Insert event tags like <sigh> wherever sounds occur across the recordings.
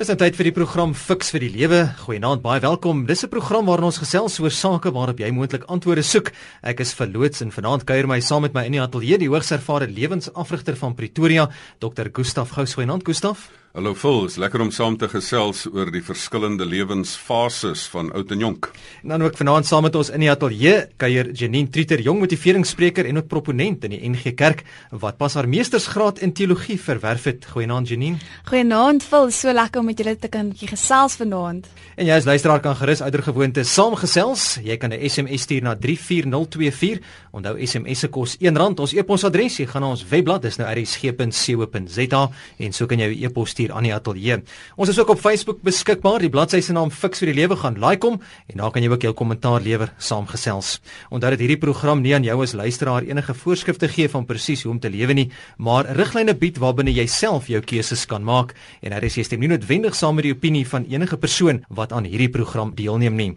Dis 'n tyd vir die program Fix vir die Lewe. Goeienaand, baie welkom. Dis 'n program waarin ons gesels oor sake waarop jy moontlik antwoorde soek. Ek is verloots en vanaand kuier my saam met my in die ateljee die hoogs ervare lewensafrigter van Pretoria, Dr. Gustaf Gous. Goeienaand, Gustaf. Hallo Phil, is lekker om saam te gesels oor die verskillende lewensfases van oud en jonk. En dan ook vanaand saam met ons in die ateljee kuier Janine Trieter, jong motiveringsspreker en ook proponent in die NG Kerk wat pas haar meestersgraad in teologie verwerf het. Goeienaand Janine. Goeienaand Phil, so lekker om met julle te kan gesels vanaand. En jy as luisteraar kan gerus oudergewoonte saamgesels. Jy kan 'n SMS stuur na 34024. Onthou SMS se kos R1. Ons e-posadres, jy gaan na ons webblad, dis nou rsg.co.za en so kan jy jou e-pos stuur aan die ateljee. Ons is ook op Facebook beskikbaar. Die bladsy se naam Fix vir die Lewe gaan like hom en daar kan jy ook jou kommentaar lewer saamgesels. Onthou dat hierdie program nie aan jou as luisteraar enige voorskrifte gee van presies hoe om te lewe nie, maar riglyne bied waarbinne jy self jou keuses kan maak en daar is jy stem nie noodwendig saam met die opinie van enige persoon wat aan hierdie program deelneem nie.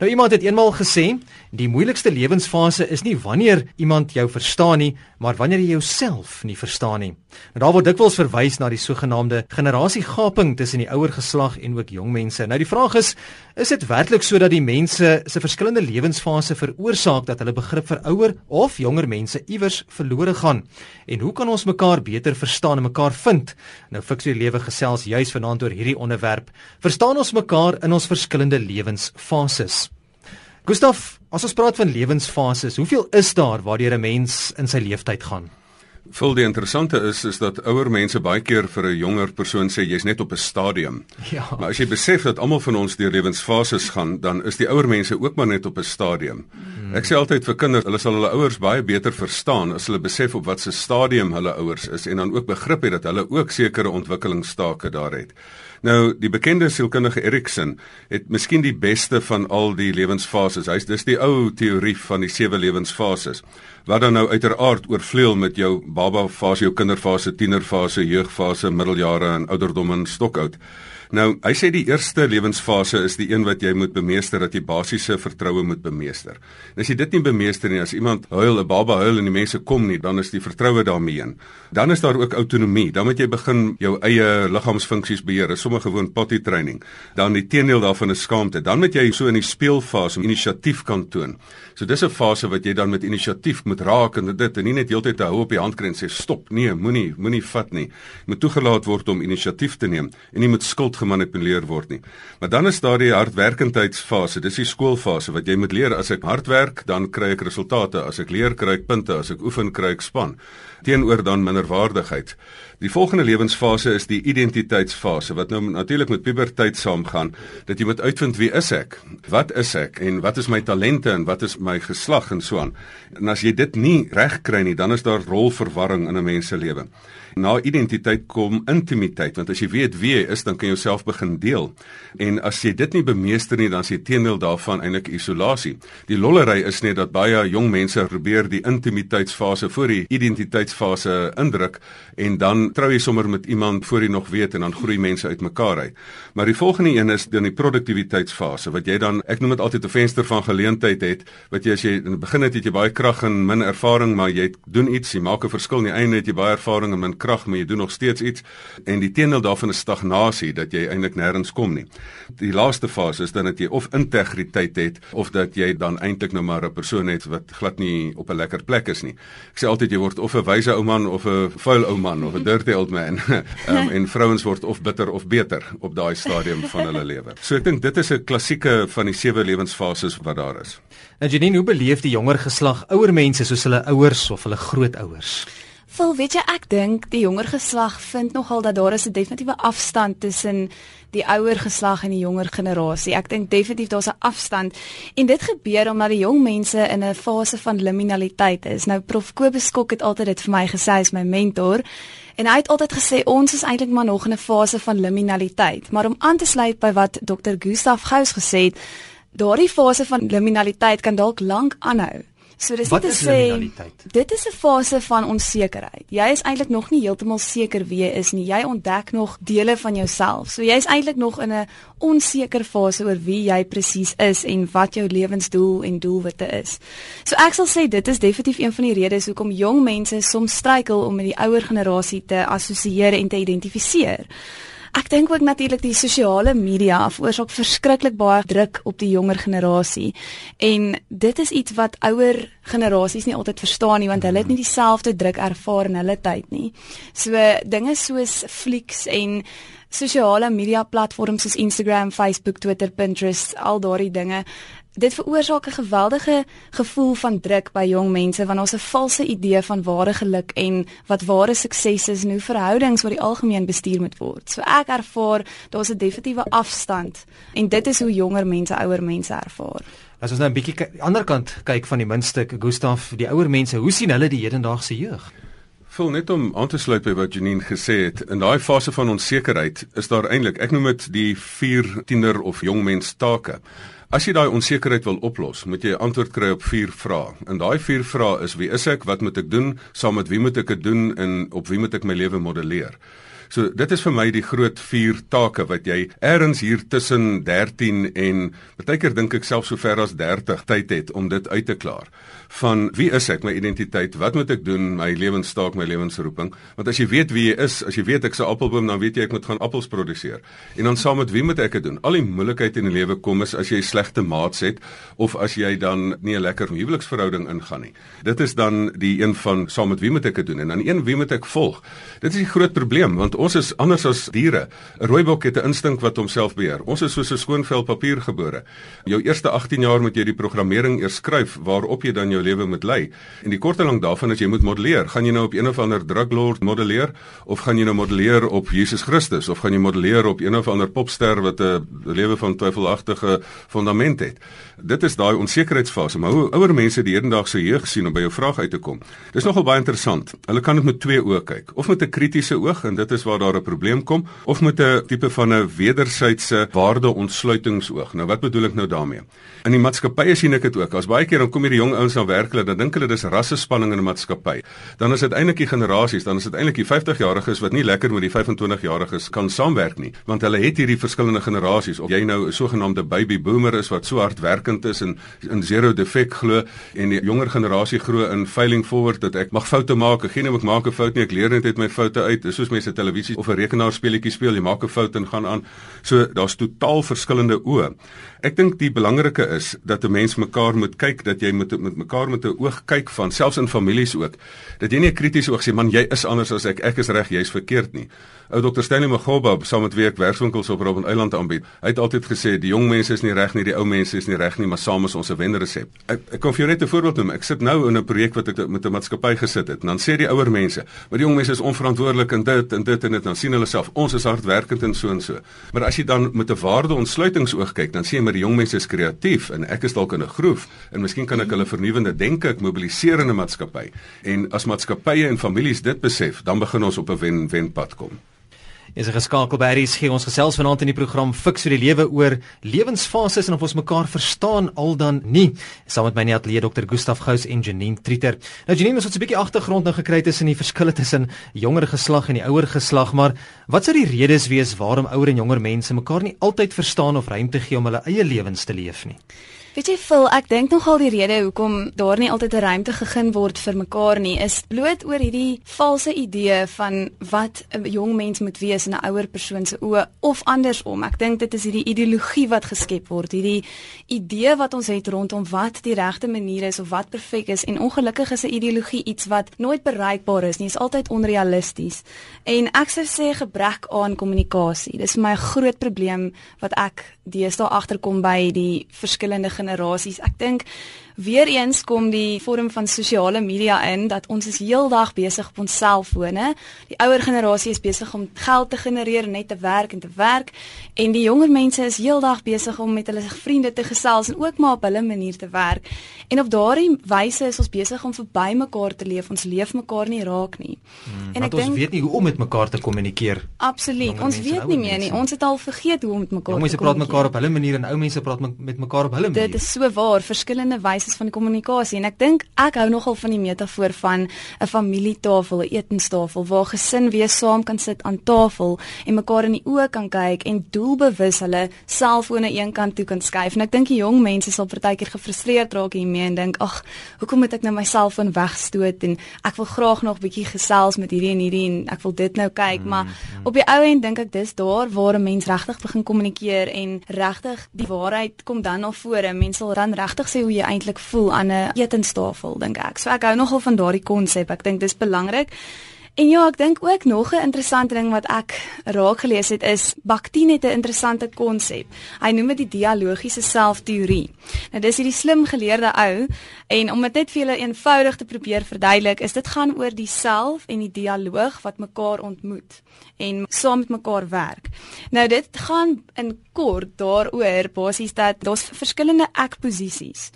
Nou iemand het eenmaal gesê, die moeilikste lewensfase is nie wanneer iemand jou verstaan nie, maar wanneer jy jouself nie verstaan nie. Nou daar word dikwels verwys na die sogenaamde generasiegaping tussen die ouer geslag en ook jong mense. Nou die vraag is, is dit werklik so dat die mense se verskillende lewensfase veroorsaak dat hulle begrip vir ouer of jonger mense iewers verlore gaan? En hoe kan ons mekaar beter verstaan en mekaar vind? Nou fiks die lewe gesels juis vanaand oor hierdie onderwerp. Verstaan ons mekaar in ons verskillende lewensfases? Gustaf, as ons praat van lewensfases, hoeveel is daar waardeur 'n mens in sy lewenstyd gaan? Vol die interessante is is dat ouer mense baie keer vir 'n jonger persoon sê jy's net op 'n stadium. Ja. Maar as jy besef dat almal van ons deur lewensfases gaan, dan is die ouer mense ook maar net op 'n stadium. Hmm. Ek sê altyd vir kinders, hulle sal hulle ouers baie beter verstaan as hulle besef op watter stadium hulle ouers is en dan ook begrip het dat hulle ook sekere ontwikkelingsstake daar het. Nou, die bekende sielkundige Erikson het miskien die beste van al die lewensfases. Hy's dis die ou teorie van die sewe lewensfases. Wat dan nou uiteraard oorvleuel met jou baba fase, jou kinderfase, tienerfase, jeugfase, middeljare en ouderdom en stokoud. Nou, hy sê die eerste lewensfase is die een wat jy moet bemeester dat jy basiese vertroue moet bemeester. En as jy dit nie bemeester nie, as iemand huil, 'n baba huil en die mense kom nie, dan is die vertroue daarmee heen. Dan is daar ook autonomie. Dan moet jy begin jou eie liggaamsfunksies beheer, sommer gewoon potty training. Dan die teendeel daarvan is skaamte. Dan moet jy so in die speelfase inisiatief kan toon. So dis 'n fase wat jy dan met inisiatief moet raak en dit en nie net heeltyd te hou op die handkring sê stop, nee, moenie, moenie vat nie. Jy moet toegelaat word om inisiatief te neem en jy moet skuld gemanipuleer word nie. Maar dan is daar die hardwerkendheidsfase. Dis die skoolfase wat jy moet leer as ek hard werk, dan kry ek resultate. As ek leer, kry ek punte. As ek oefen, kry ek span. Teenoor dan minderwaardigheid. Die volgende lewensfase is die identiteitsfase wat nou natuurlik met puberteit saamgaan. Dat jy moet uitvind wie is ek? Wat is ek en wat is my talente en wat is my geslag en so aan. En as jy dit nie reg kry nie, dan is daar rolverwarring in 'n mens se lewe. Na identiteit kom intimiteit, want as jy weet wie jy is, dan kan jy jouself begin deel. En as jy dit nie bemeester nie, dan is jy teendeel daarvan eintlik isolasie. Die lollery is net dat baie jong mense probeer die intimiteitsfase voor die identiteitsfase indruk en dan trou jy sommer met iemand voor jy nog weet en dan groei mense uitmekaar uit. Maar die volgende een is dan die produktiwiteitsfase wat jy dan ek noem dit altyd 'n venster van geleentheid het wat jy as jy in die begin het, het jy baie krag en min ervaring, maar jy doen iets, jy maak 'n verskil in die einde het jy baie ervaring en min krag, maar jy doen nog steeds iets en die teendeel daarvan is stagnasie dat jy eintlik nêrens kom nie. Die laaste fase is dan dat jy of integriteit het of dat jy dan eintlik nou maar 'n persoon het wat glad nie op 'n lekker plek is nie. Ek sê altyd jy word of 'n wyse ou man of 'n vuil ou man of 'n dirty old man. <laughs> um, en vrouens word of bitter of beter op daai stadium van hulle lewe. So ek dink dit is 'n klassieke van die sewe lewensfases wat daar is. Nou Janine, hoe beleef die jonger geslag ouer mense soos hulle ouers of hulle grootouers? Vol, weet jy, ek dink die jonger geslag vind nogal dat daar is 'n definitiewe afstand tussen die ouer geslag en die jonger generasie. Ek dink definitief daar's 'n afstand en dit gebeur omdat die jong mense in 'n fase van liminaliteit is. Nou Prof Kobus Skok het altyd dit vir my gesê, hy is my mentor. En hy het altyd gesê ons is eintlik maar nog in 'n fase van liminaliteit. Maar om aan te sluit by wat Dr. Gustaf Gous gesê het, daardie fase van liminaliteit kan dalk lank aanhou. So dis net te sê dit is 'n fase van onsekerheid. Jy is eintlik nog nie heeltemal seker wie jy is nie. Jy ontdek nog dele van jouself. So jy is eintlik nog in 'n onseker fase oor wie jy presies is en wat jou lewensdoel en doelwitte is. So ek sal sê dit is definitief een van die redes hoekom jong mense soms struikel om met die ouer generasie te assosieer en te identifiseer. Ek dink ook natuurlik die sosiale media veroorsaak verskriklik baie druk op die jonger generasie. En dit is iets wat ouer generasies nie altyd verstaan nie want hulle het nie dieselfde druk ervaar in hulle tyd nie. So dinge soos flieks en sosiale media platforms soos Instagram, Facebook, Twitter, Pinterest, al daardie dinge dit veroorsaak 'n geweldige gevoel van druk by jong mense want ons 'n valse idee van ware geluk en wat ware sukses is en hoe verhoudings oor die algemeen bestuur moet word. So ek ervaar daar's 'n definitiewe afstand en dit is hoe jonger mense ouer mense ervaar. As ons nou 'n bietjie aan die ander kant kyk van die muntstuk Gustaf, die ouer mense, hoe sien hulle die hedendaagse jeug? Vol net om aan te sluit by wat Janine gesê het, in daai fase van onsekerheid is daar eintlik, ek noem dit die 4 tiener of jong mens take. As jy daai onsekerheid wil oplos, moet jy 'n antwoord kry op vier vrae. En daai vier vrae is: Wie is ek? Wat moet ek doen? Saam met wie moet ek dit doen en op wie moet ek my lewe modelleer? So dit is vir my die groot vier take wat jy ergens hier tussen 13 en baie keer dink ek self so ver as 30 tyd het om dit uit te klaar. Van wie is ek, my identiteit, wat moet ek doen, my lewenstaak, my lewensroeping? Want as jy weet wie jy is, as jy weet ek's 'n appelboom, dan weet jy ek moet gaan appels produseer. En dan saam met wie moet ek dit doen? Al die moeilikheid in die lewe kom is as jy slegte maats het of as jy dan nie 'n lekker huweliksverhouding ingaan nie. Dit is dan die een van saam met wie moet ek dit doen? En dan een wie moet ek volg? Dit is die groot probleem want ons is anders as diere. 'n Rooibok het 'n instink wat homself beheer. Ons is soos 'n skoon vel papier gebore. Jou eerste 18 jaar moet jy die programmering eers skryf waarop jy dan jou lewe moet lei. En die kort en lank daarvan is jy moet modelleer. Gaan jy nou op een of ander druglord modelleer of gaan jy nou modelleer op Jesus Christus of gaan jy modelleer op een of ander popster wat 'n lewe van twyfelagtige fondament het? Dit is daai onsekerheidsfase. Maar hoe ouer mense die hedendaagse jeug sien om by jou vraag uit te kom. Dis nogal baie interessant. Hulle kan dit met twee oë kyk. Of met 'n kritiese oog en dit is waar daar 'n probleem kom of met 'n tipe van 'n wederwysige waardeontsluitingsoog. Nou wat bedoel ek nou daarmee? In die maatskappye sien ek dit ook. As baie keer dan kom hierdie jong ouens na werk, hulle dan dink hulle dis rassespanning in 'n maatskappy. Dan is dit eintlik die generasies, dan is dit eintlik die 50-jariges wat nie lekker met die 25-jariges kan saamwerk nie, want hulle het hierdie verskillende generasies. Of jy nou 'n sogenaamde baby boomer is wat so hardwerkend is en in zero defek glo en die jonger generasie glo in failing forward dat ek mag foute maak. Ek gee nie ek maak 'n fout nie, ek leer net uit my foute uit. Dis soos mense televisie of 'n rekenaarspeletjie speel, jy maak 'n fout en gaan aan. So daar's totaal verskillende oë. Ek dink die belangrike is dat 'n mens mekaar moet kyk, dat jy moet met mekaar met 'n oog kyk van selfs in families ook. Dat jy nie 'n kritiese oog sien man, jy is anders as ek, ek is reg, jy's verkeerd nie. Ou Dr. Stanley Magoba saam met wie ek werkswinkels op Robben Eiland aanbied, hy het altyd gesê die jong mense is nie reg nie, die ou mense is nie reg nie, maar saam is ons 'n wenresep. Ek ek kan vir jou net 'n voorbeeld noem. Ek sit nou in 'n projek wat ek met 'n maatskappy gesit het. En dan sê die ouer mense, maar die jong mense is onverantwoordelik en dit en dit en dit dan sien hulle self ons is hardwerkend en so en so. Maar as jy dan met 'n waarde ontsluitingsoog kyk, dan sien jy maar die jong mense is kreatief en ek is dalk in 'n groef en miskien kan ek hulle vernuwende denke ek mobiliseer in 'n maatskappy. En as maatskappye en families dit besef, dan begin ons op 'n wen-wen pad kom. Is geskakel by Aries gee ons gesels vanaand in die program Fix vir die lewe oor lewensfases en of ons mekaar verstaan al dan nie. Saam met my nie atleet Dr. Gustaf Gous en Janine Trieter. Nou Janine, ons het 'n bietjie agtergrond nou gekry tussen die verskille tussen jonger geslag en die ouer geslag, maar wat sou die redes wees waarom ouer en jonger mense mekaar nie altyd verstaan of ruimte gee om hulle eie lewens te leef nie? Weet jy Phil, ek dink nogal die rede hoekom daar nie altyd 'n ruimte gegee word vir mekaar nie, is bloot oor hierdie valse idee van wat 'n jong mens moet wees in 'n ouer persoon se oë of andersom. Ek dink dit is hierdie ideologie wat geskep word, hierdie idee wat ons het rondom wat die regte manier is of wat perfek is en ongelukkig is 'n ideologie iets wat nooit bereikbaar is nie, is altyd onrealisties. En ek sou sê gebrek aan kommunikasie. Dis vir my 'n groot probleem wat ek deesdae agterkom by die verskillende generasies. Ek dink weer eens kom die vorm van sosiale media in dat ons is heeldag besig op ons selfone. Die ouer generasie is besig om geld te genereer net te werk en te werk en die jonger mense is heeldag besig om met hulle vriende te gesels en ook maar op hulle manier te werk. En op daardie wyse is ons besig om verby mekaar te leef. Ons leef mekaar nie raak nie. Hmm, en ek dink ons weet nie hoe om met mekaar te kommunikeer. Absoluut. Ons weet nie meer nie. Ons het al vergeet hoe om met mekaar te kommunikeer. Mense praat mekaar op hulle manier en ou mense praat met mekaar op hulle manier. dit is so waar, verskillende wyse van kommunikasie en ek dink ek hou nogal van die metafoor van 'n familietafel, 'n etenstafel waar gesin weer saam kan sit aan tafel en mekaar in die oë kan kyk en doelbewus hulle selfone eenkant toe kan skuif. En ek dink die jong mense sal partykeer gefrustreerd raak hiermee en dink, "Ag, hoekom moet ek nou my selfoon wegstoot en ek wil graag nog bietjie gesels met hierdie en hierdie en ek wil dit nou kyk." Maar mm op die ou end dink ek dis daar waar 'n mens regtig begin kommunikeer en regtig die waarheid kom dan na vore. Mense sal dan regtig sê hoe jy eintlik voel aan 'n etenstafel, dink ek. So ek hou nogal van daardie konsep. Ek dink dis belangrik. En ja, ek dink ook nog 'n interessante ding wat ek raak gelees het is Bakhtin het 'n interessante konsep. Hy noem dit die dialogiese selfteorie. Nou dis hierdie slim geleerde ou en om dit net vir julle eenvoudig te probeer verduidelik, is dit gaan oor die self en die dialoog wat mekaar ontmoet en saam met mekaar werk. Nou dit gaan in kort daaroor basies dat daar's verskillende ek-posisies.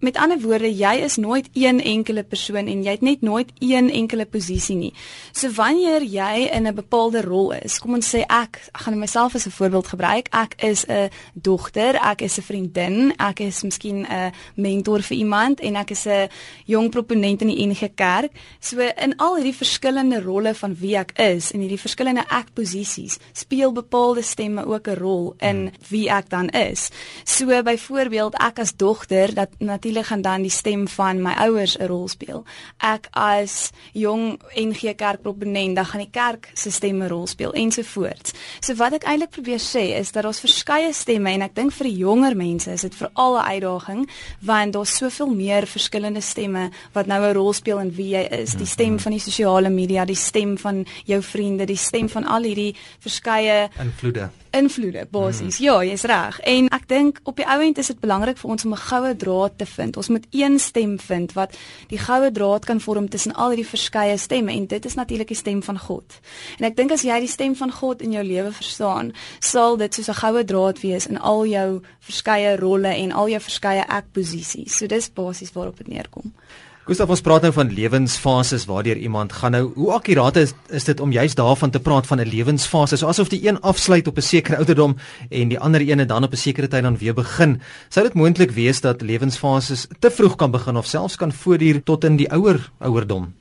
Met ander woorde, jy is nooit een enkele persoon en jy het net nooit een enkele posisie nie. So wanneer jy in 'n bepaalde rol is, kom ons sê ek, ek gaan myself as 'n voorbeeld gebruik. Ek is 'n dogter, ek is 'n vriendin, ek is miskien 'n mentor vir iemand en ek is 'n jong proponent in die NG Kerk. So in al hierdie verskillende rolle van wie ek is en hierdie verskillende ek-posisies, speel bepaalde stemme ook 'n rol in wie ek dan is. So byvoorbeeld ek as dogter, dat natuurlik gaan dan die stem van my ouers 'n rol speel. Ek as jong NG kerkproponent, dan gaan die kerk se stemme rol speel ensovoorts. So wat ek eintlik probeer sê is dat daar's verskeie stemme en ek dink vir die jonger mense is dit veral 'n uitdaging want daar's soveel meer verskillende stemme wat nou 'n rol speel in wie jy is. Die stem mhm. van die sosiale media, die stem van jou vriende, die stem van al hierdie verskeie invloede invloede basies. Mm. Ja, jy's reg. En ek dink op die ou end is dit belangrik vir ons om 'n goue draad te vind. Ons moet een stem vind wat die goue draad kan vorm tussen al hierdie verskeie stemme en dit is natuurlik die stem van God. En ek dink as jy die stem van God in jou lewe verstaan, sal dit soos 'n goue draad wees in al jou verskeie rolle en al jou verskeie ek-posisies. So dis basies waarop dit neerkom. Gustav ons praat nou van lewensfases waardeur iemand gaan. Nou hoe akkuraat is, is dit om juist daarvan te praat van 'n lewensfase? So asof die een afsluit op 'n sekere ouderdom en die ander ene dan op 'n sekere tyd dan weer begin. Sou dit moontlik wees dat lewensfases te vroeg kan begin of selfs kan voortduur tot in die ouer ouerdom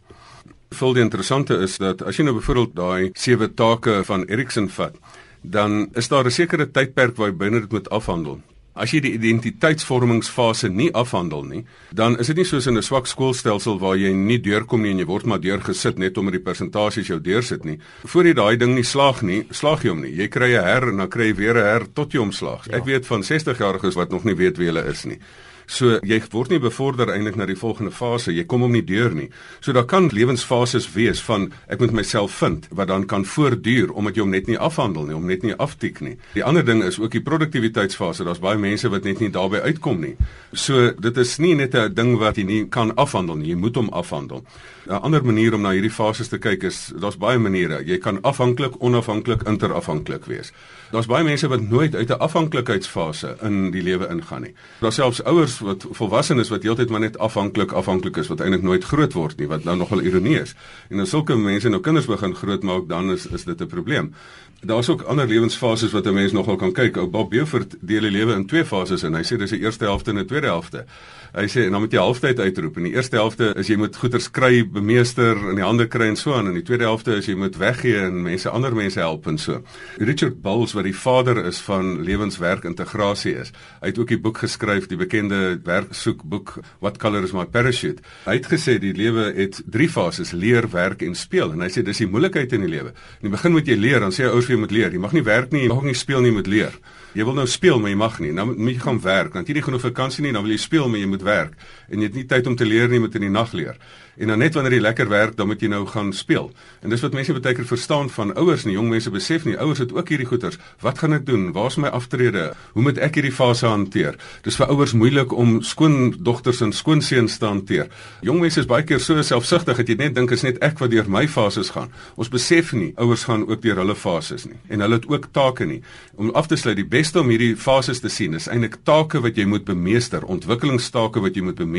Vol die interessante is dat as jy nou byvoorbeeld daai sewe take van Erikson vat dan is daar 'n sekere tydperk waar jy binne dit moet afhandel As jy die identiteitsvormingsfase nie afhandel nie, dan is dit nie soos in 'n swak skoolstelsel waar jy nie deurkom nie en jy word maar deurgesit net omdat die persentasies jou deursit nie. Voor jy daai ding nie slaag nie, slaag jy hom nie. Jy kry 'n her en dan kry jy weer 'n her tot jy hom slaag. Ja. Ek weet van 60 jariges wat nog nie weet wie hulle is nie. So jy word nie bevorder eintlik na die volgende fase. Jy kom hom nie deur nie. So daar kan lewensfases wees van ek moet myself vind wat dan kan voortduur omdat jy hom net nie afhandel nie, om net nie aftik nie. Die ander ding is ook die produktiwiteitsfase. Daar's baie mense wat net nie daarbey uitkom nie. So dit is nie net 'n ding wat jy nie kan afhandel nie. Jy moet hom afhandel. 'n Ander manier om na hierdie fases te kyk is daar's baie maniere. Jy kan afhanklik, onafhanklik, interafhanklik wees. Daar's baie mense wat nooit uit 'n afhanklikheidsfase in die lewe ingaan nie. Daar's selfs ouers wat volwassenes wat heeltyd maar net afhanklik afhanklik is wat eintlik nooit groot word nie, wat nou nogal ironie is. En as sulke mense nou kinders begin grootmaak, dan is is dit 'n probleem. Daar's ook ander lewensfases wat 'n mens nogal kan kyk. Ou Bob Beaufort deel die lewe in twee fases en hy sê dis 'n eerste helfte en 'n tweede helfte. Hy sê en dan moet jy halftyd uitroep. In die eerste helfte is jy moet goeder skry, bemeester in die hande kry en so aan. In die tweede helfte is jy moet weggee en mense ander mense help en so. Richard Bowles wat die vader is van lewenswerk integrasie is. Hy het ook die boek geskryf, die bekende werksoekboek What Color is My Parachute. Hy het gesê die lewe het drie fases: leer, werk en speel. En hy sê dis die moeilikheid in die lewe. In die begin moet jy leer, dan sê ouers jy moet leer. Jy mag nie werk nie, jy mag nie speel nie, jy moet leer. Jy wil nou speel, maar jy mag nie. Nou moet jy gaan werk. Dan het jy nie genoeg vakansie nie, dan wil jy speel, maar jy moet werk. En jy het nie tyd om te leer nie, jy moet in die nag leer. En dan net wanneer jy lekker werk, dan moet jy nou gaan speel. En dis wat mense baie keer verstaan van ouers en jong mense besef nie. Ouers het ook hierdie goeters. Wat gaan ek doen? Waar is my aftrede? Hoe moet ek hierdie fase hanteer? Dis vir ouers moeilik om skoondogters en skoonseuns te hanteer. Jong mense is baie keer so selfsugtig dat jy net dink is net ek wat deur my fases gaan. Ons besef nie ouers gaan ook deur hulle fases nie. En hulle het ook take nie. Om af te sluit, die beste om hierdie fases te sien is eintlik take wat jy moet bemeester, ontwikkelingstake wat jy moet bemeester.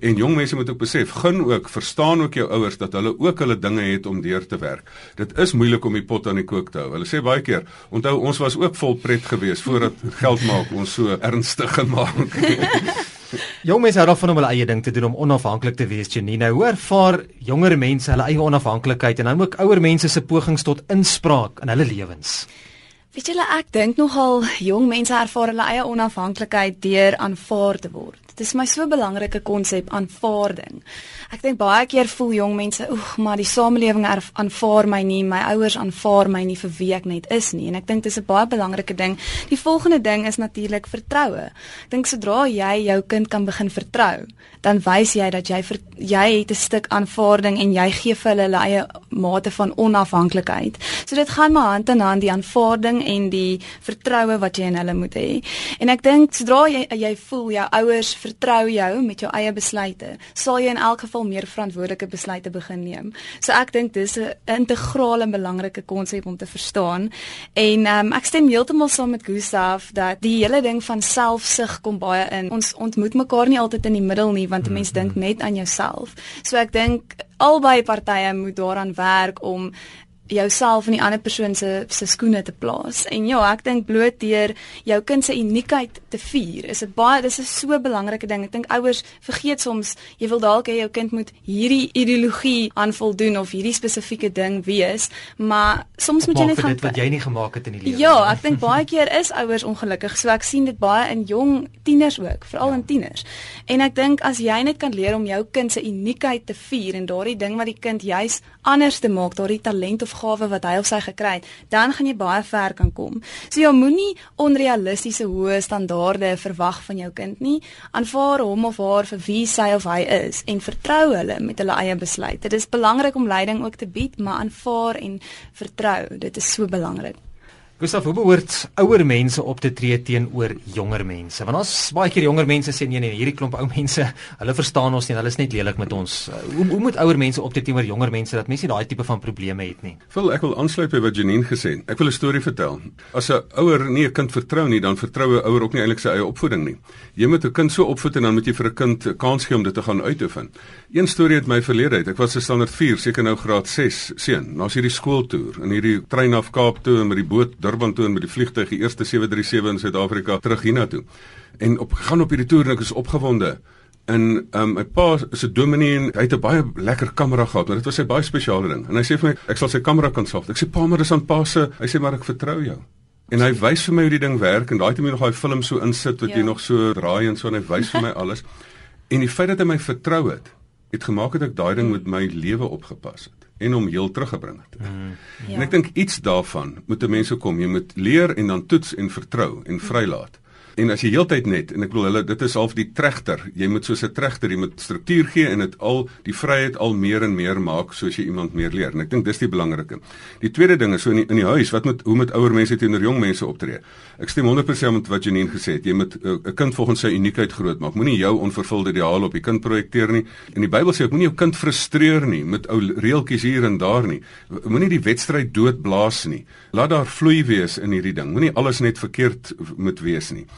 En jong mense moet ook besef, gun ook, verstaan ook jou ouers dat hulle ook hulle dinge het om deur te werk. Dit is moeilik om die pot aan die kook te hou. Hulle sê baie keer, onthou ons was ook vol pret geweest voordat <laughs> geld maak ons so ernstig gemaak. <laughs> Jong mense hou daarvan om hulle eie ding te doen om onafhanklik te wees, Janine. Hoe ervaar jonger mense hulle eie onafhanklikheid en dan ook ouer mense se pogings tot inspraak in hulle lewens? Weet julle ek dink nogal jong mense ervaar hulle eie onafhanklikheid deur aanvaar te word. Dit is my so 'n belangrike konsep aanvaarding. Ek dink baie keer voel jong mense, oeg, maar die samelewing aanvaar my nie, my ouers aanvaar my nie vir wie ek net is nie. En ek dink dis 'n baie belangrike ding. Die volgende ding is natuurlik vertroue. Ek dink sodra jy jou kind kan begin vertrou, dan wys jy dat jy ver, jy het 'n stuk aanvaarding en jy gee vir hulle hulle eie mate van onafhanklikheid. So dit gaan maar hand in hand die aanvaarding en die vertroue wat jy in hulle moet hê. En ek dink sodra jy jy voel jou ouers vertrou jou met jou eie besluite, sal jy in elk geval meer verantwoordelike besluite begin neem. So ek dink dis 'n integrale en belangrike konsep om te verstaan. En um, ek stem heeltemal saam met Gustav dat die hele ding van selfsug kom baie in. Ons ontmoet mekaar nie altyd in die middel nie want 'n mens dink net aan jouself. So ek dink albei partye moet daaraan werk om jouself in die ander persoon se se skoene te plaas. En ja, ek dink bloot deur jou kind se uniekheid te vier, is dit baie dis 'n so belangrike ding. Ek dink ouers vergeet soms jy wil dalk hê jou kind moet hierdie ideologie aan voldoen of hierdie spesifieke ding wees, maar soms moet jy net gaan dit wat jy nie gemaak het in die lewe. Ja, ek dink baie keer is ouers ongelukkig. So ek sien dit baie in jong tieners ook, veral ja. in tieners. En ek dink as jy net kan leer om jou kind se uniekheid te vier en daardie ding wat die kind juis anders te maak, daardie talent of gawe wat hy of sy gekry het, dan gaan jy baie ver kan kom. So jy moenie onrealistiese hoë standaarde verwag van jou kind nie. Aanvaar hom of haar vir wie sy of hy is en vertrou hulle met hulle eie besluite. Dit is belangrik om leiding ook te bied, maar aanvaar en vertrou. Dit is so belangrik. Gustav, hoe behoort ouer mense op te tree teenoor jonger mense? Want ons baie keer jonger mense sê nee nee, hierdie klomp ou <laughs> mense, hulle verstaan ons nie, hulle is net lelik met ons. Hoe hoe moet ouer mense optree teenoor jonger mense dat mense nie daai tipe van probleme het nie? Wil ek wil aansluit by wat Janine gesê het. Ek wil 'n storie vertel. As 'n ouer nie 'n kind vertrou nie, dan vertrou 'n ouer ook nie eintlik sy eie opvoeding nie. Jy moet 'n kind so opvoed en dan moet jy vir 'n kind 'n kans gee om dit te gaan uitoefen. Een storie het my verlede uit. Ek was 'n standaard 4, seker nou graad 6 seun. Na's hierdie skooltoer in hierdie trein af Kaap toe en met die boot Durban toe en met die vliegtuig die eerste 737 in Suid-Afrika terug hiernatoe. En op gaan op hierdie toer en ek is opgewonde. En um, my pa is 'n dominee en hy het 'n baie lekker kamera gehad, maar dit was sy baie spesiale ding. En hy sê vir my, ek sal sy kamera kan sorg. Ek sê pa, maar dis aan pa se. Hy sê maar ek vertrou jou. En hy wys vir my hoe die ding werk en daai het my nog daai film so insit wat ja. jy nog so draai en so en hy wys vir my <laughs> alles. En die feit dat hy my vertrou het, het gemaak dat ek daai ding met my lewe opgepas het en hom heel teruggebring het. Mm. Ja. En ek dink iets daarvan moet mense kom, jy moet leer en dan toets en vertrou en vrylaat. En as jy heeltyd net en ek bedoel hulle dit is half die tregter. Jy moet soos 'n tregter, jy moet struktuur gee en dit al die vryheid al meer en meer maak soos jy iemand meer leer. En ek dink dis die belangrike. Die tweede ding is so in die, in die huis, wat moet hoe moet ouer mense teenoor jong mense optree? Ek stem 100% met wat Janine gesê het. Jy moet eh, 'n uh, kind volgens sy uniekheid grootmaak. Moenie jou onvervulde ideaal op die kind projekteer nie. In die Bybel sê ek moenie jou kind frustreer nie met ou reeltjies hier en daar nie. Moenie die wedstryd doodblaas nie. Laat daar vloei wees in hierdie ding. Moenie alles net verkeerd moet wees nie.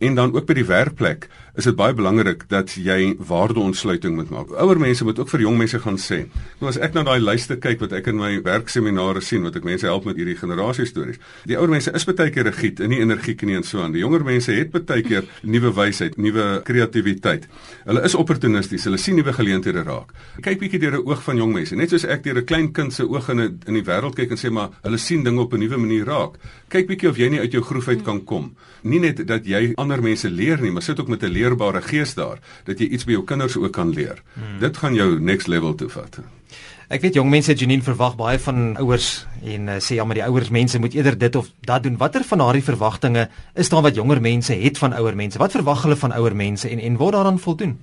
En dan ook by die werkplek is dit baie belangrik dat jy waardeontsluiting moet maak. Ouer mense moet ook vir jong mense gaan sê. Nou as ek na daai lyste kyk wat ek in my werkseminare sien wat ek mense help met hierdie generasie stories. Die ouer mense is baie keer rigied en nie energiek nie en so aan. Die jonger mense het baie keer nuwe wysheid, nuwe kreatiwiteit. Hulle is opportunisties. Hulle sien nuwe geleenthede raak. Kyk bietjie deur 'n oog van jong mense. Net soos ek deur 'n klein kind se oë in 'n in die wêreld kyk en sê maar hulle sien dinge op 'n nuwe manier raak. Kyk bietjie of jy nie uit jou groef uit kan kom. Nie net dat jy ander mense leer nie, maar sit ook met 'n leerbare gees daar dat jy iets by jou kinders ook kan leer. Hmm. Dit gaan jou next level toe vat. Ek weet jong mense Janine verwag baie van ouers en uh, sê ja maar die ouers mense moet eerder dit of dat doen. Watter van daardie verwagtinge is daar wat jonger mense het van ouer mense? Wat verwag hulle van ouer mense en en word daaraan voldoen?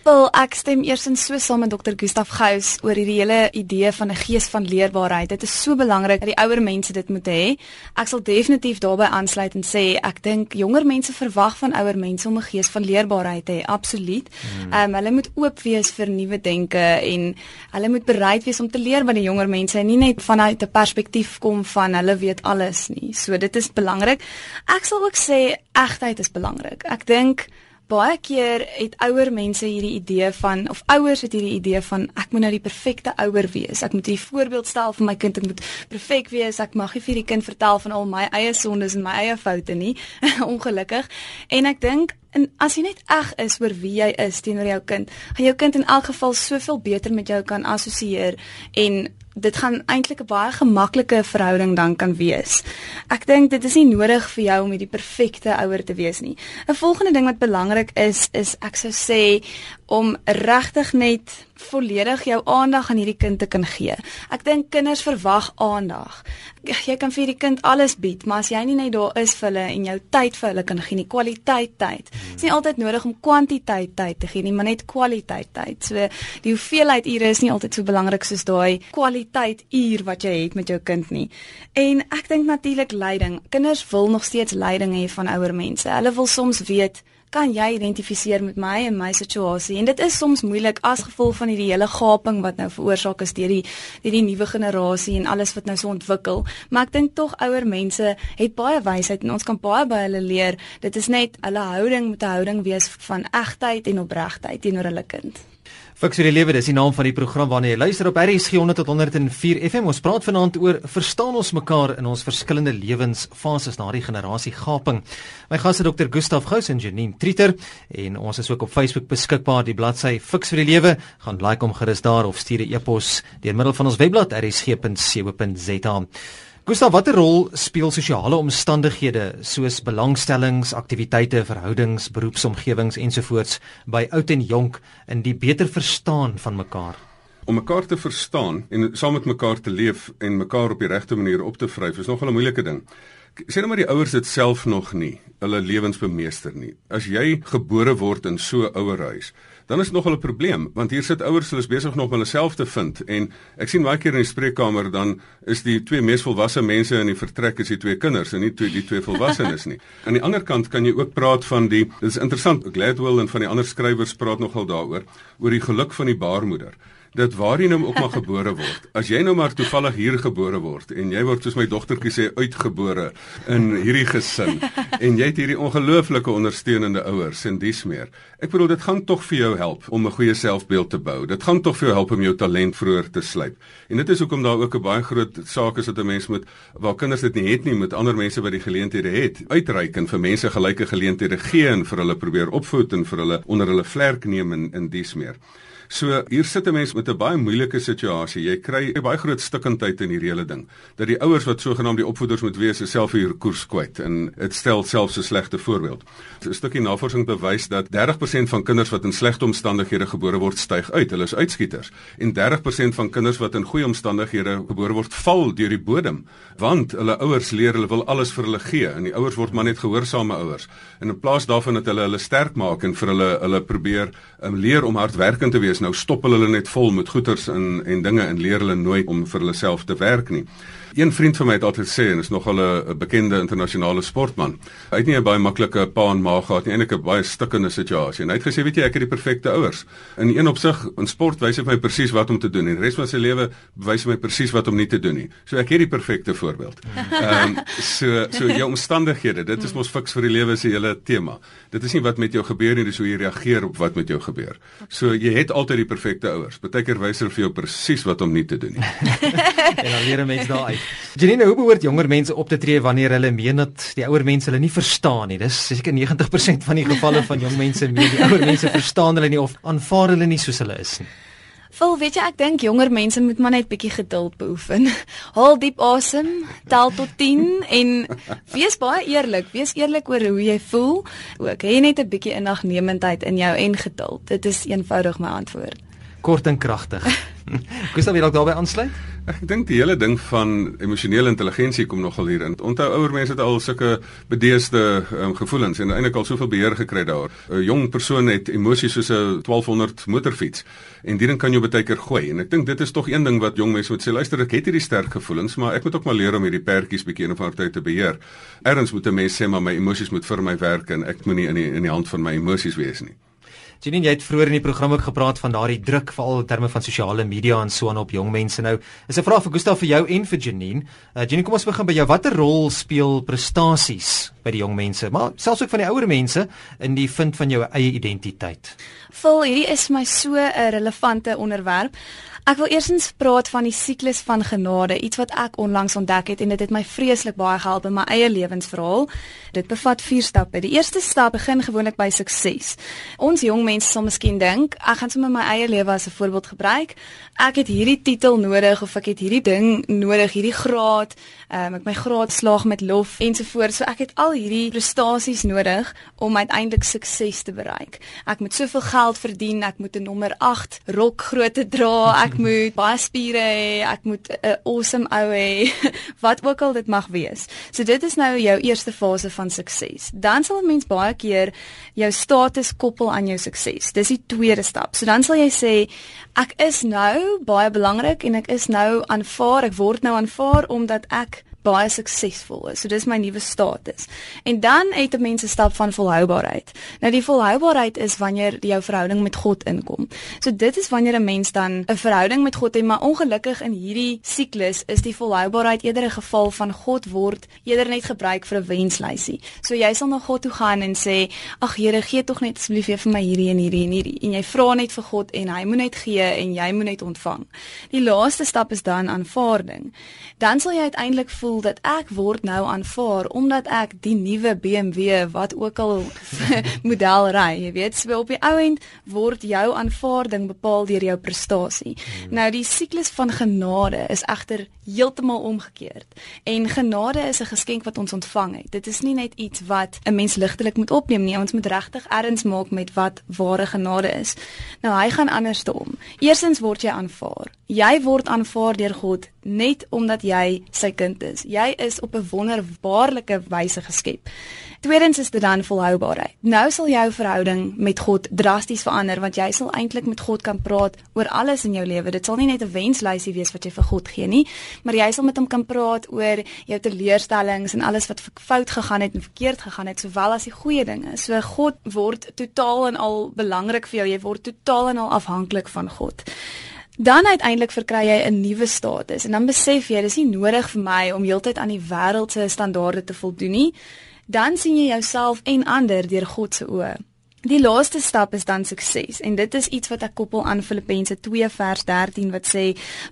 Wel, ek stem eersins so saam met Dr. Gustaf Gous oor hierdie hele idee van 'n gees van leerbaarheid. Dit is so belangrik dat die ouer mense dit moet hê. Ek sal definitief daarbey aansluit en sê ek dink jonger mense verwag van ouer mense om 'n gees van leerbaarheid te hê. Absoluut. Hmm. Ehm um, hulle moet oop wees vir nuwe denke en hulle moet bereid wees om te leer by die jonger mense en nie net vanuit 'n perspektief kom van hulle weet alles nie. So dit is belangrik. Ek sal ook sê egtheid is belangrik. Ek dink baie keer het ouer mense hierdie idee van of ouers het hierdie idee van ek moet nou die perfekte ouer wees. Ek moet 'n voorbeeld stel vir my kind. Ek moet perfek wees. Ek mag nie vir die kind vertel van al my eie sondes en my eie foute nie. <laughs> Ongelukkig. En ek dink en as jy net eg is oor wie jy is teenoor jou kind, gaan jou kind in elk geval soveel beter met jou kan assosieer en dit gaan eintlik 'n baie gemaklike verhouding dan kan wees. Ek dink dit is nie nodig vir jou om die perfekte ouer te wees nie. 'n Volgende ding wat belangrik is is ek sou sê om regtig net volledig jou aandag aan hierdie kind te kan gee. Ek dink kinders verwag aandag. Jy kan vir die kind alles bied, maar as jy nie net daar is vir hulle en jou tyd vir hulle kan gee nie, kwaliteit tyd. Dit is nie altyd nodig om kwantiteit tyd te gee nie, maar net kwaliteit tyd. So die hoeveelheid ure is nie altyd so belangrik soos daai kwaliteit uur wat jy het met jou kind nie. En ek dink natuurlik leiding. Kinders wil nog steeds leiding hê van ouer mense. Hulle wil soms weet kan jy identifiseer met my en my situasie. En dit is soms moeilik as gevolg van hierdie hele gaping wat nou veroorsaak is deur die deur die nuwe generasie en alles wat nou so ontwikkel. Maar ek dink tog ouer mense het baie wysheid en ons kan baie by hulle leer. Dit is net hulle houding moet 'n houding wees van egtheid en opregtheid teenoor hulle kind Fiks vir die lewe, dis die naam van die program waarna jy luister op RSG 100 tot 104 FM. Ons praat vanaand oor verstaan ons mekaar in ons verskillende lewensfases na die generasie gaping. My gas is Dr. Gustaf Gous en Janine Trieter en ons is ook op Facebook beskikbaar. Die bladsy Fiks vir die lewe, gaan like hom gerus daar of stuur 'n e-pos deur middel van ons webblad rsg.co.za. Gustav, watter rol speel sosiale omstandighede soos belangstellings, aktiwiteite, verhoudings, beroepsomgewings ensovoorts by oud en jonk in die beter verstaan van mekaar? Om mekaar te verstaan en saam met mekaar te leef en mekaar op die regte manier op te vryf is nogal 'n moeilike ding. Sê nou maar die ouers dit self nog nie, hulle lewens bemeester nie. As jy gebore word in so 'n ouer huis, dan is dit nogal 'n probleem want hier sit ouers hulle is besig nog om hulle self te vind en ek sien baie keer in die spreekkamer dan is die twee mees volwasse mense in die vertrek is die twee kinders en nie twee die twee volwassenes nie. <laughs> Aan die ander kant kan jy ook praat van die dit is interessant Gladwell en van die ander skrywers praat nogal daaroor oor die geluk van die baarmoeder dat waar jy nou ook maar gebore word. As jy nou maar toevallig hier gebore word en jy word soos my dogtertjie sê uitgebore in hierdie gesin en jy het hierdie ongelooflike ondersteunende ouers en dis meer. Ek bedoel dit gaan tog vir jou help om 'n goeie selfbeeld te bou. Dit gaan tog vir jou help om jou talent vroeër te slyp. En dit is hoekom daar ook 'n baie groot saak is dat 'n mens moet waar kinders dit nie het nie met ander mense wat die geleenthede het, uitreik en vir mense gelyke geleenthede gee en vir hulle probeer opvoed en vir hulle onder hulle vlerk neem en in dis meer. So hier sit 'n mens met 'n baie moeilike situasie. Jy kry 'n baie groot stikkindheid in hierdie hele ding. Dat die ouers wat sogenaamd die opvoeders moet wees, self hier koers kwyt en dit stel selfs 'n slegte voorbeeld. 'n Stukkie navorsing bewys dat 30% van kinders wat in slegte omstandighede gebore word, styg uit. Hulle is uitskieters. En 30% van kinders wat in goeie omstandighede gebore word, val deur die bodem, want hulle ouers leer hulle wil alles vir hulle gee en die ouers word maar net gehoorsame ouers. En in plaas daarvan dat hulle hulle sterk maak en vir hulle hulle probeer um, leer om hardwerkend te wees nou stop hulle net vol met goeders en en dinge en leer hulle nooit om vir hulle self te werk nie. Een vriend van my het altyd sê en is nogal 'n bekende internasionale sportman. Hy het nie 'n baie maklike pa en ma gehad nie, eintlik 'n baie stikkende situasie. En hy het gesê, weet jy, ek het die perfekte ouers. In een opsig, in sport wys hy vir my presies wat om te doen en die res van sy lewe wys hy my presies wat om nie te doen nie. So ek het die perfekte voorbeeld. <laughs> Ehm um, so so jou omstandighede, dit is mos fiks vir die lewe se hele tema. Dit is nie wat met jou gebeur nie, dis hoe jy reageer op wat met jou gebeur. So jy het altyd die perfekte ouers. Partykeer wys hulle vir jou presies wat om nie te doen nie. <laughs> <laughs> en dan leer 'n mens daai Janine, hoe behoort jonger mense op te tree wanneer hulle meen dat die ouer mense hulle nie verstaan nie? Dis seker 90% van die gevalle van jong mense meen die ouer mense verstaan hulle nie of aanvaar hulle nie soos hulle is nie. Vol, weet jy, ek dink jonger mense moet maar net bietjie geduld beoefen. <laughs> Haal diep asem, tel tot 10 en wees baie eerlik. Wees eerlik oor hoe jy voel. Ook hê net 'n bietjie innagnemendheid in jou en geduld. Dit is eenvoudig my antwoord. Kort en kragtig. <laughs> Gustav wil ook daarbey aansluit? Ek dink die hele ding van emosionele intelligensie kom nogal hier in. Onthou ouer mense het al sulke bedeesde um, gevoelens en eintlik al soveel beheer gekry daar. 'n Jong persoon het emosies soos 'n 1200 motorfiets en dit kan jou baie keer gooi. En ek dink dit is tog een ding wat jong mense moet sê, luister, ek het hierdie sterk gevoelens, maar ek moet ook maar leer om hierdie perdjies bietjie in 'n van tyd te beheer. Erns moet 'n mens sê maar my emosies moet vir my werk en ek moenie in die in die hand van my emosies wees nie. Janine, jy het vroeër in die program ook gepraat van daardie druk veral in terme van sosiale media en so aan op jong mense nou. Is 'n vraag vir Gustav vir jou en vir Janine. Uh, Janine, kom ons begin by jou. Watter rol speel prestasies by die jong mense, maar selfs ook van die ouer mense in die vind van jou eie identiteit? Vol, hierdie is my so 'n relevante onderwerp. Ek wil eersins praat van die siklus van genade, iets wat ek onlangs ontdek het en dit het my vreeslik baie gehelp in my eie lewensverhaal. Dit bevat 4 stappe. Die eerste stap begin gewoonlik by sukses. Ons jong mense sal miskien dink, ek gaan sommer my eie lewe as 'n voorbeeld gebruik. Ek het hierdie titel nodig of ek het hierdie ding nodig, hierdie graad, um, ek my graad slaag met lof ensovoorts. So ek het al hierdie prestasies nodig om uiteindelik sukses te bereik. Ek moet soveel geld verdien, ek moet 'n nommer 8 rok grootte dra, ek <laughs> moet baie spiere hê, ek moet 'n awesome ou hê, <laughs> wat ook al dit mag wees. So dit is nou jou eerste fase van sukses. Dan sal 'n mens baie keer jou status koppel aan jou sukses. Dis die tweede stap. So dan sal jy sê ek is nou baie belangrik en ek is nou aanvaar, ek word nou aanvaar omdat ek baie suksesvol is. So dis my nuwe status. En dan het 'n mens 'n stap van volhoubaarheid. Nou die volhoubaarheid is wanneer jou verhouding met God inkom. So dit is wanneer 'n mens dan 'n verhouding met God het, maar ongelukkig in hierdie siklus is die volhoubaarheid eerder 'n geval van God word eerder net gebruik vir 'n wenslysie. So jy sal na God toe gaan en sê, "Ag Here, gee tog net asseblief vir my hierdie en hierdie en hierdie." En jy vra net vir God en hy moet net gee en jy moet net ontvang. Die laaste stap is dan aanvaarding. Dan sal jy uiteindelik voel voel dat ek word nou aanvaar omdat ek die nuwe BMW wat ook al <laughs> model ry, jy weet, so op die ou end word jou aanvaarding bepaal deur jou prestasie. Hmm. Nou die siklus van genade is egter heeltemal omgekeerd. En genade is 'n geskenk wat ons ontvang het. Dit is nie net iets wat 'n mens ligtelik moet opneem nie, ons moet regtig erns maak met wat ware genade is. Nou hy gaan anders te om. Eerstens word jy aanvaar. Jy word aanvaar deur God net omdat jy sy kind is. Jy is op 'n wonderbaarlike wyse geskep. Tweedens is dit dan volhoubaarheid. Nou sal jou verhouding met God drasties verander want jy sal eintlik met God kan praat oor alles in jou lewe. Dit sal nie net 'n wenslysie wees wat jy vir God gee nie, maar jy sal met hom kan praat oor jou teleurstellings en alles wat fout gegaan het en verkeerd gegaan het, sowel as die goeie dinge. So God word totaal en al belangrik vir jou. Jy word totaal en al afhanklik van God dan uiteindelik verkry jy 'n nuwe status en dan besef jy dis nie nodig vir my om heeltyd aan die wêreld se standaarde te voldoen nie. Dan sien jy jouself en ander deur God se oë. Die laaste stap is dan sukses en dit is iets wat ek koppel aan Filippense 2 vers 13 wat sê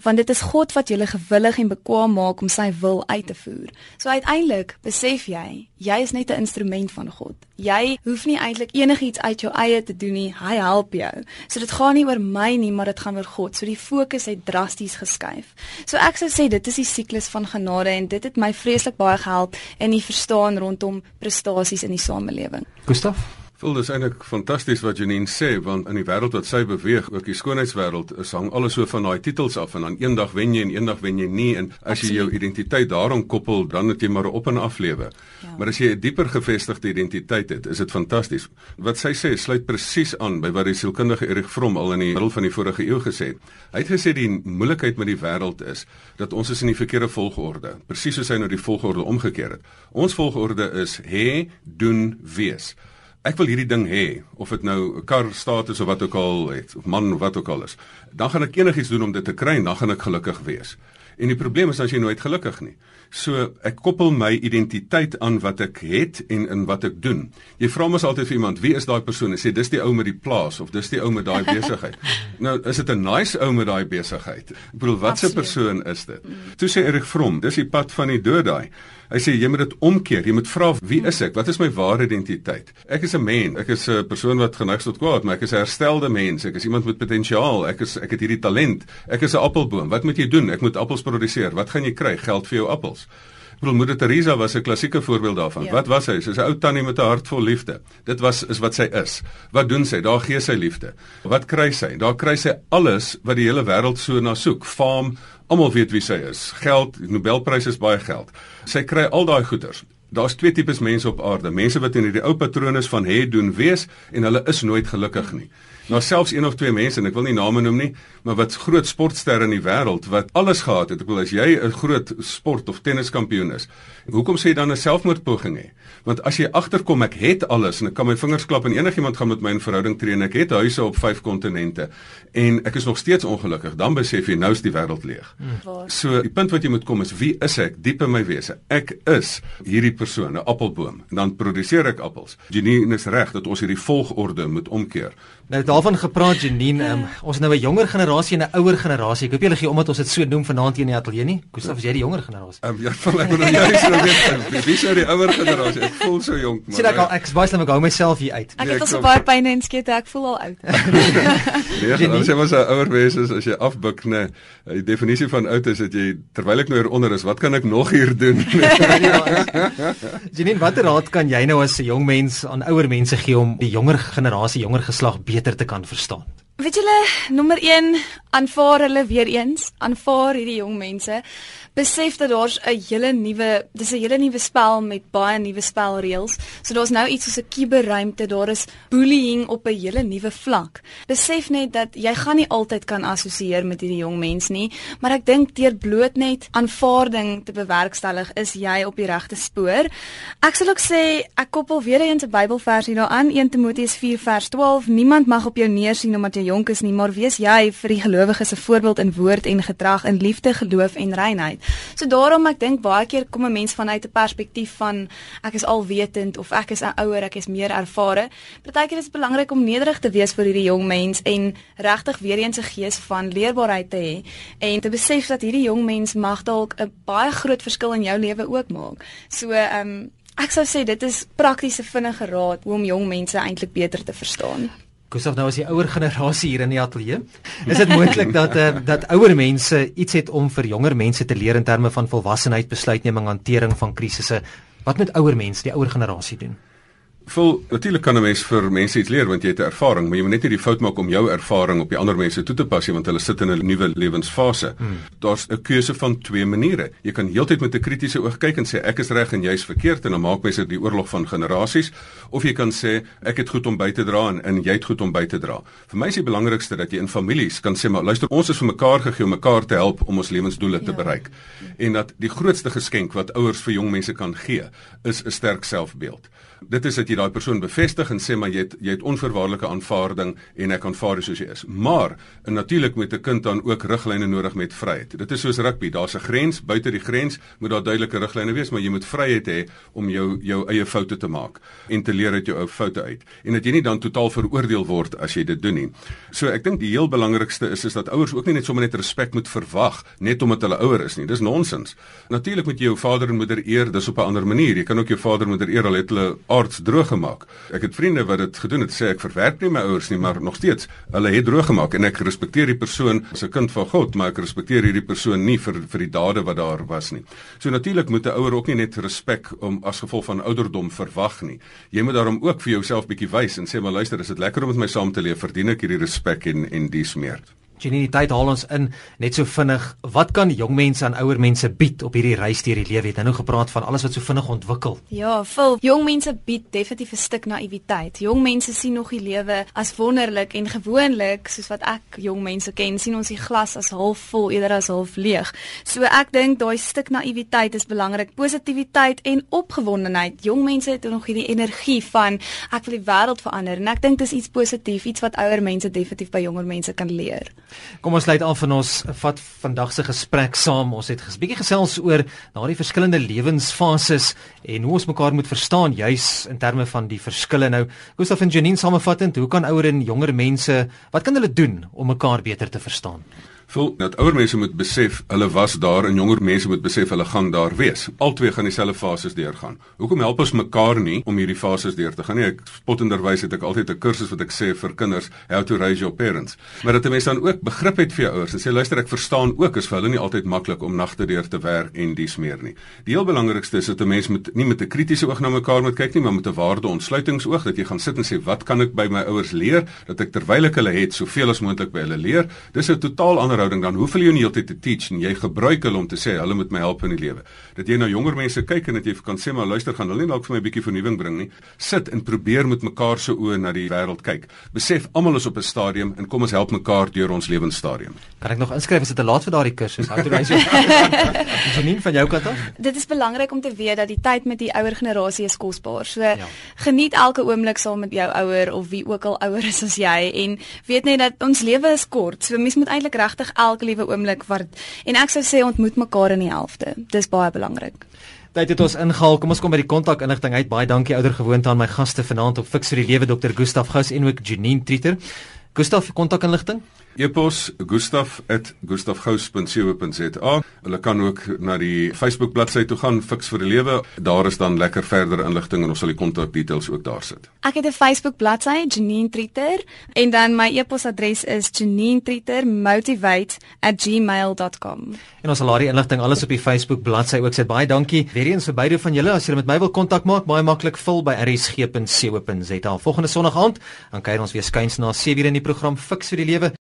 want dit is God wat julle gewillig en bekwam maak om sy wil uit te voer. So uiteindelik besef jy, jy is net 'n instrument van God. Jy hoef nie eintlik enigiets uit jou eie te doen nie, hy help jou. So dit gaan nie oor my nie, maar dit gaan oor God. So die fokus het drasties geskuif. So ek sou sê dit is die siklus van genade en dit het my vreeslik baie gehelp in die verstaan rondom prestasies in die samelewing. Gustaf Voel dis eintlik fantasties wat Janine sê want in die wêreld wat sy beweeg, ook die skoonheidswêreld, is hang alles so van daai titels af en dan eendag wen jy en eendag wen jy nie en as jy jou identiteit daaraan koppel, dan het jy maar op en af lewe. Ja. Maar as jy 'n dieper gevestigde identiteit het, is dit fantasties. Wat sy sê sluit presies aan by wat die sielkundige Erich Fromm al in die middel van die vorige eeu gesê het. Hy het gesê die moeilikheid met die wêreld is dat ons is in die verkeerde volgorde, presies soos hy nou die volgorde omgekeer het. Ons volgorde is hê, doen, wees ek wil hierdie ding hê of dit nou 'n kar status of wat ook al het of man of wat ook al is dan gaan ek enigiets doen om dit te kry en dan gaan ek gelukkig wees. En die probleem is as jy nooit gelukkig nie so ek koppel my identiteit aan wat ek het en in wat ek doen jy vra mos altyd vir iemand wie is daai persoon en sê dis die ou met die plaas of dis die ou met daai <laughs> besigheid nou is dit 'n nice ou met daai besigheid ek bedoel wat 'n persoon is dit toe sê Erik Vrom dis die pad van die dood daai Hy sê jy moet dit omkeer. Jy moet vra wie is ek? Wat is my ware identiteit? Ek is 'n mens. Ek is 'n persoon wat geneig tot kwaad, maar ek is 'n herstelde mens. Ek is iemand met potensiaal. Ek is ek het hierdie talent. Ek is 'n appelboom. Wat moet jy doen? Ek moet appels produseer. Wat gaan jy kry? Geld vir jou appels. Broer Moeder Teresa was 'n klassieke voorbeeld daarvan. Ja. Wat was sy? Sy's 'n ou tannie met 'n hart vol liefde. Dit was is wat sy is. Wat doen sy? Daar gee sy liefde. Wat kry sy? Daar kry sy alles wat die hele wêreld so na soek. Faam, Almal weet wie sy is. Geld, Nobelprys is baie geld. Sy kry al daai goeders. Daar's twee tipes mense op aarde. Mense wat in hierdie ou patrone van hê doen wees en hulle is nooit gelukkig nie. Nou selfs een of twee mense en ek wil nie name noem nie, maar wat groot sportsterre in die wêreld wat alles gehad het. Ek wil as jy 'n groot sport of tenniskampioen is, hoekom sê jy dan 'n selfmoordpoging hê? Want as jy agterkom ek het alles en ek kan my vingers klap en enigiemand gaan met my in verhouding tree en ek het huise op 5 kontinente en ek is nog steeds ongelukkig, dan besef jy nou is die wêreld leeg. Hmm. So die punt wat jy moet kom is wie is ek diep in my wese? Ek is hierdie persoon, 'n appelboom, en dan produseer ek appels. Janine is reg dat ons hierdie volgorde moet omkeer. Nou daarvan gepraat Janine, um, ons is nou 'n jonger generasie en 'n ouer generasie. Ek hoop julle gee omdat ons dit so noem vanaand hier in die ateljee nie. Gustav, is jy die jonger generasie? Um, ja, van ek bedoel jy is nou weet. Wie is nou die ouer generasie? Ek voel so jonk maar. Sien ek al ek is baie slim ek hou myself hier uit. Ek het nee, al so baie pyn en skete, ek voel al oud. <laughs> nee, dan sê ons 'n ouer mens is as jy afbuk, nee. Die definisie van oud is dat jy terwyl ek nou hieronder is, wat kan ek nog hier doen? <laughs> Janine, watter raad kan jy nou as 'n jong mens aan ouer mense gee om die jonger generasie, jonger geslag beter te kan verstaan? Weet julle, nommer 1, aanvaar hulle weer eens, aanvaar hierdie jong mense. Besef dat daar's 'n hele nuwe, dis 'n hele nuwe spel met baie nuwe spelreëls. So daar's nou iets soos 'n kuberruimte, daar is bullying op 'n hele nuwe vlak. Besef net dat jy gaan nie altyd kan assosieer met hierdie jong mens nie, maar ek dink deur bloot net aanvaarding te bewerkstellig is jy op die regte spoor. Ek sal ook sê ek koppel weer eens 'n Bybelvers hier daaraan, 1 Timoteus 4 vers 12. Niemand mag op jou neersien omdat jy jonk is nie, maar wees jy vir die gelowiges 'n voorbeeld in woord en gedrag, in liefde, geloof en reinheid. So daarom ek dink baie keer kom 'n mens vanuit 'n perspektief van ek is alwetend of ek is 'n ouer, ek is meer ervare. Partykeer is dit belangrik om nederig te wees vir hierdie jong mens en regtig weer eens 'n gees van leerbaarheid te hê en te besef dat hierdie jong mens mag dalk 'n baie groot verskil in jou lewe ook maak. So ehm um, Ek sou sê dit is praktiese vinnige raad hoe om jong mense eintlik beter te verstaan. Gustav nou as die ouer generasie hier in die ateljee. Is dit moontlik dat uh, dat ouer mense iets het om vir jonger mense te leer in terme van volwassenheid, besluitneming, hantering van krisisse? Wat moet ouer mense, die ouer generasie doen? Vol natuurlik kan 'n mens vir mense iets leer want jy het 'n ervaring, maar jy moet net nie die fout maak om jou ervaring op die ander mense toe te pas nie want hulle sit in 'n nuwe lewensfase. Hmm. Daar's 'n keuse van twee maniere. Jy kan heeltyd met 'n kritiese oog kyk en sê ek is reg en jy's verkeerd en dan maak mense die oorlog van generasies of jy kan sê ek het goed om by te dra en, en jy het goed om by te dra. Vir my is die belangrikste dat jy in families kan sê maar luister ons is vir mekaar gegee om mekaar te help om ons lewensdoele te ja. bereik. En dat die grootste geskenk wat ouers vir jong mense kan gee is 'n sterk selfbeeld. Dit is dat jy daai persoon bevestig en sê maar jy het jy het onverwaarlike aanvaarding en ek aanvaar jou soos jy is. Maar natuurlik moet 'n kind dan ook riglyne nodig met vryheid. Dit is soos rugby, daar's 'n grens, buite die grens moet daar duidelike riglyne wees, maar jy moet vryheid hê om jou jou eie foute te maak en te leer uit jou ou foute uit. En dat jy nie dan totaal veroordeel word as jy dit doen nie. So ek dink die heel belangrikste is is dat ouers ook nie net sommer net respek moet verwag net omdat hulle ouer is nie. Dis nonsens. Natuurlik moet jy jou vader en moeder eer, dis op 'n ander manier. Jy kan ook jou vader en moeder eer al het hulle aards droog gemaak. Ek het vriende wat dit gedoen het, sê ek verwerp nie my ouers nie, maar nog steeds, hulle het droog gemaak en ek respekteer die persoon as 'n kind van God, maar ek respekteer hierdie persoon nie vir vir die dade wat daar was nie. So natuurlik moet 'n ouer ook nie net respek om as gevolg van ouderdom verwag nie. Jy moet daarom ook vir jouself bietjie wys en sê maar luister, is dit lekker om met my saam te leef? Verdien ek hierdie respek en en dies meer? Genini tyd haal ons in net so vinnig. Wat kan jong mense aan ouer mense bied op hierdie reis deur die lewe? Het nou gepraat van alles wat so vinnig ontwikkel. Ja, vol jong mense bied definitief 'n stuk naïwiteit. Jong mense sien nog die lewe as wonderlik en gewoonlik, soos wat ek jong mense ken, sien ons die glas as half vol eerder as half leeg. So ek dink daai stuk naïwiteit is belangrik. Positiwiteit en opgewondenheid. Jong mense het nog hierdie energie van ek wil die wêreld verander en ek dink dis iets positief, iets wat ouer mense definitief by jonger mense kan leer. Kom ons sluit af van ons vat vandag se gesprek saam. Ons het 'n bietjie gesels oor daardie verskillende lewensfases en hoe ons mekaar moet verstaan juis in terme van die verskille. Nou, Gustaf en Janine samevattend, hoe kan ouer en jonger mense, wat kan hulle doen om mekaar beter te verstaan? Voel dat ouer mense moet besef hulle was daar en jonger mense moet besef hulle gaan daar wees. Albei gaan dieselfde fases deurgaan. Hoekom help ons mekaar nie om hierdie fases deur te gaan nie? Ek spotenderwys het ek altyd 'n kursus wat ek sê vir kinders, how to raise your parents. Maar dat 'n mens dan ook begrip het vir jou ouers en sê luister ek verstaan ook is vir hulle nie altyd maklik om nagte deur te werk en dies meer nie. Die heel belangrikste is dat 'n mens moet nie met 'n kritiese oog na mekaar moet kyk nie, maar met 'n waarde ontsluitingsoog dat jy gaan sit en sê wat kan ek by my ouers leer dat ek terwyl ek hulle het soveel as moontlik by hulle leer. Dis 'n totaal ander verhouding dan hoef hulle jou nie heeltyd te teach en jy gebruik hulle om te sê hulle moet my help in die lewe. Dat jy na jonger mense kyk en dat jy kan sê maar luister gaan hulle nie dalk vir my 'n bietjie vernuwing bring nie. Sit en probeer met mekaar se oë na die wêreld kyk. Besef almal is op 'n stadium en kom ons help mekaar deur ons lewensstadium. Kan ek nog inskryf as dit te laat vir daardie kursus? Hou toe reis. Janine van jou kant af. Dit is belangrik om te weet dat die tyd met die ouer generasie is kosbaar. So ja. geniet elke oomblik saam met jou ouer of wie ook al ouer is as jy en weet net dat ons lewe is kort. So mens moet eintlik regtig regtig elke liewe oomblik wat en ek sou sê ontmoet mekaar in die helfte. Dis baie belangrik. Tyd het ons ingehaal. Kom ons kom by die kontakinligting uit. Baie dankie ouer gewoonte aan my gaste vanaand op Fix vir die Lewe Dr. Gustaf Gous en ook Janine Trieter. Gustaf, kontakinligting? E-pos gustaf@gustafgous.co.za. Hulle kan ook na die Facebook bladsy toe gaan Fix vir die Lewe. Daar is dan lekker verder inligting en ons sal die kontakdetails ook daar sit. Ek het 'n Facebook bladsy, Janine Trieter, en dan my e-posadres is janine.trietermotivate@gmail.com. En ons sal daai inligting alles op die Facebook bladsy ook sit. Baie dankie. Weer eens vir beide van julle. As julle met my wil kontak maak, baie maklik vul by rsg.co.za. Volgende Sondag aand, dan kuier ons weer skuins na 7:00 in die program Fix vir die Lewe.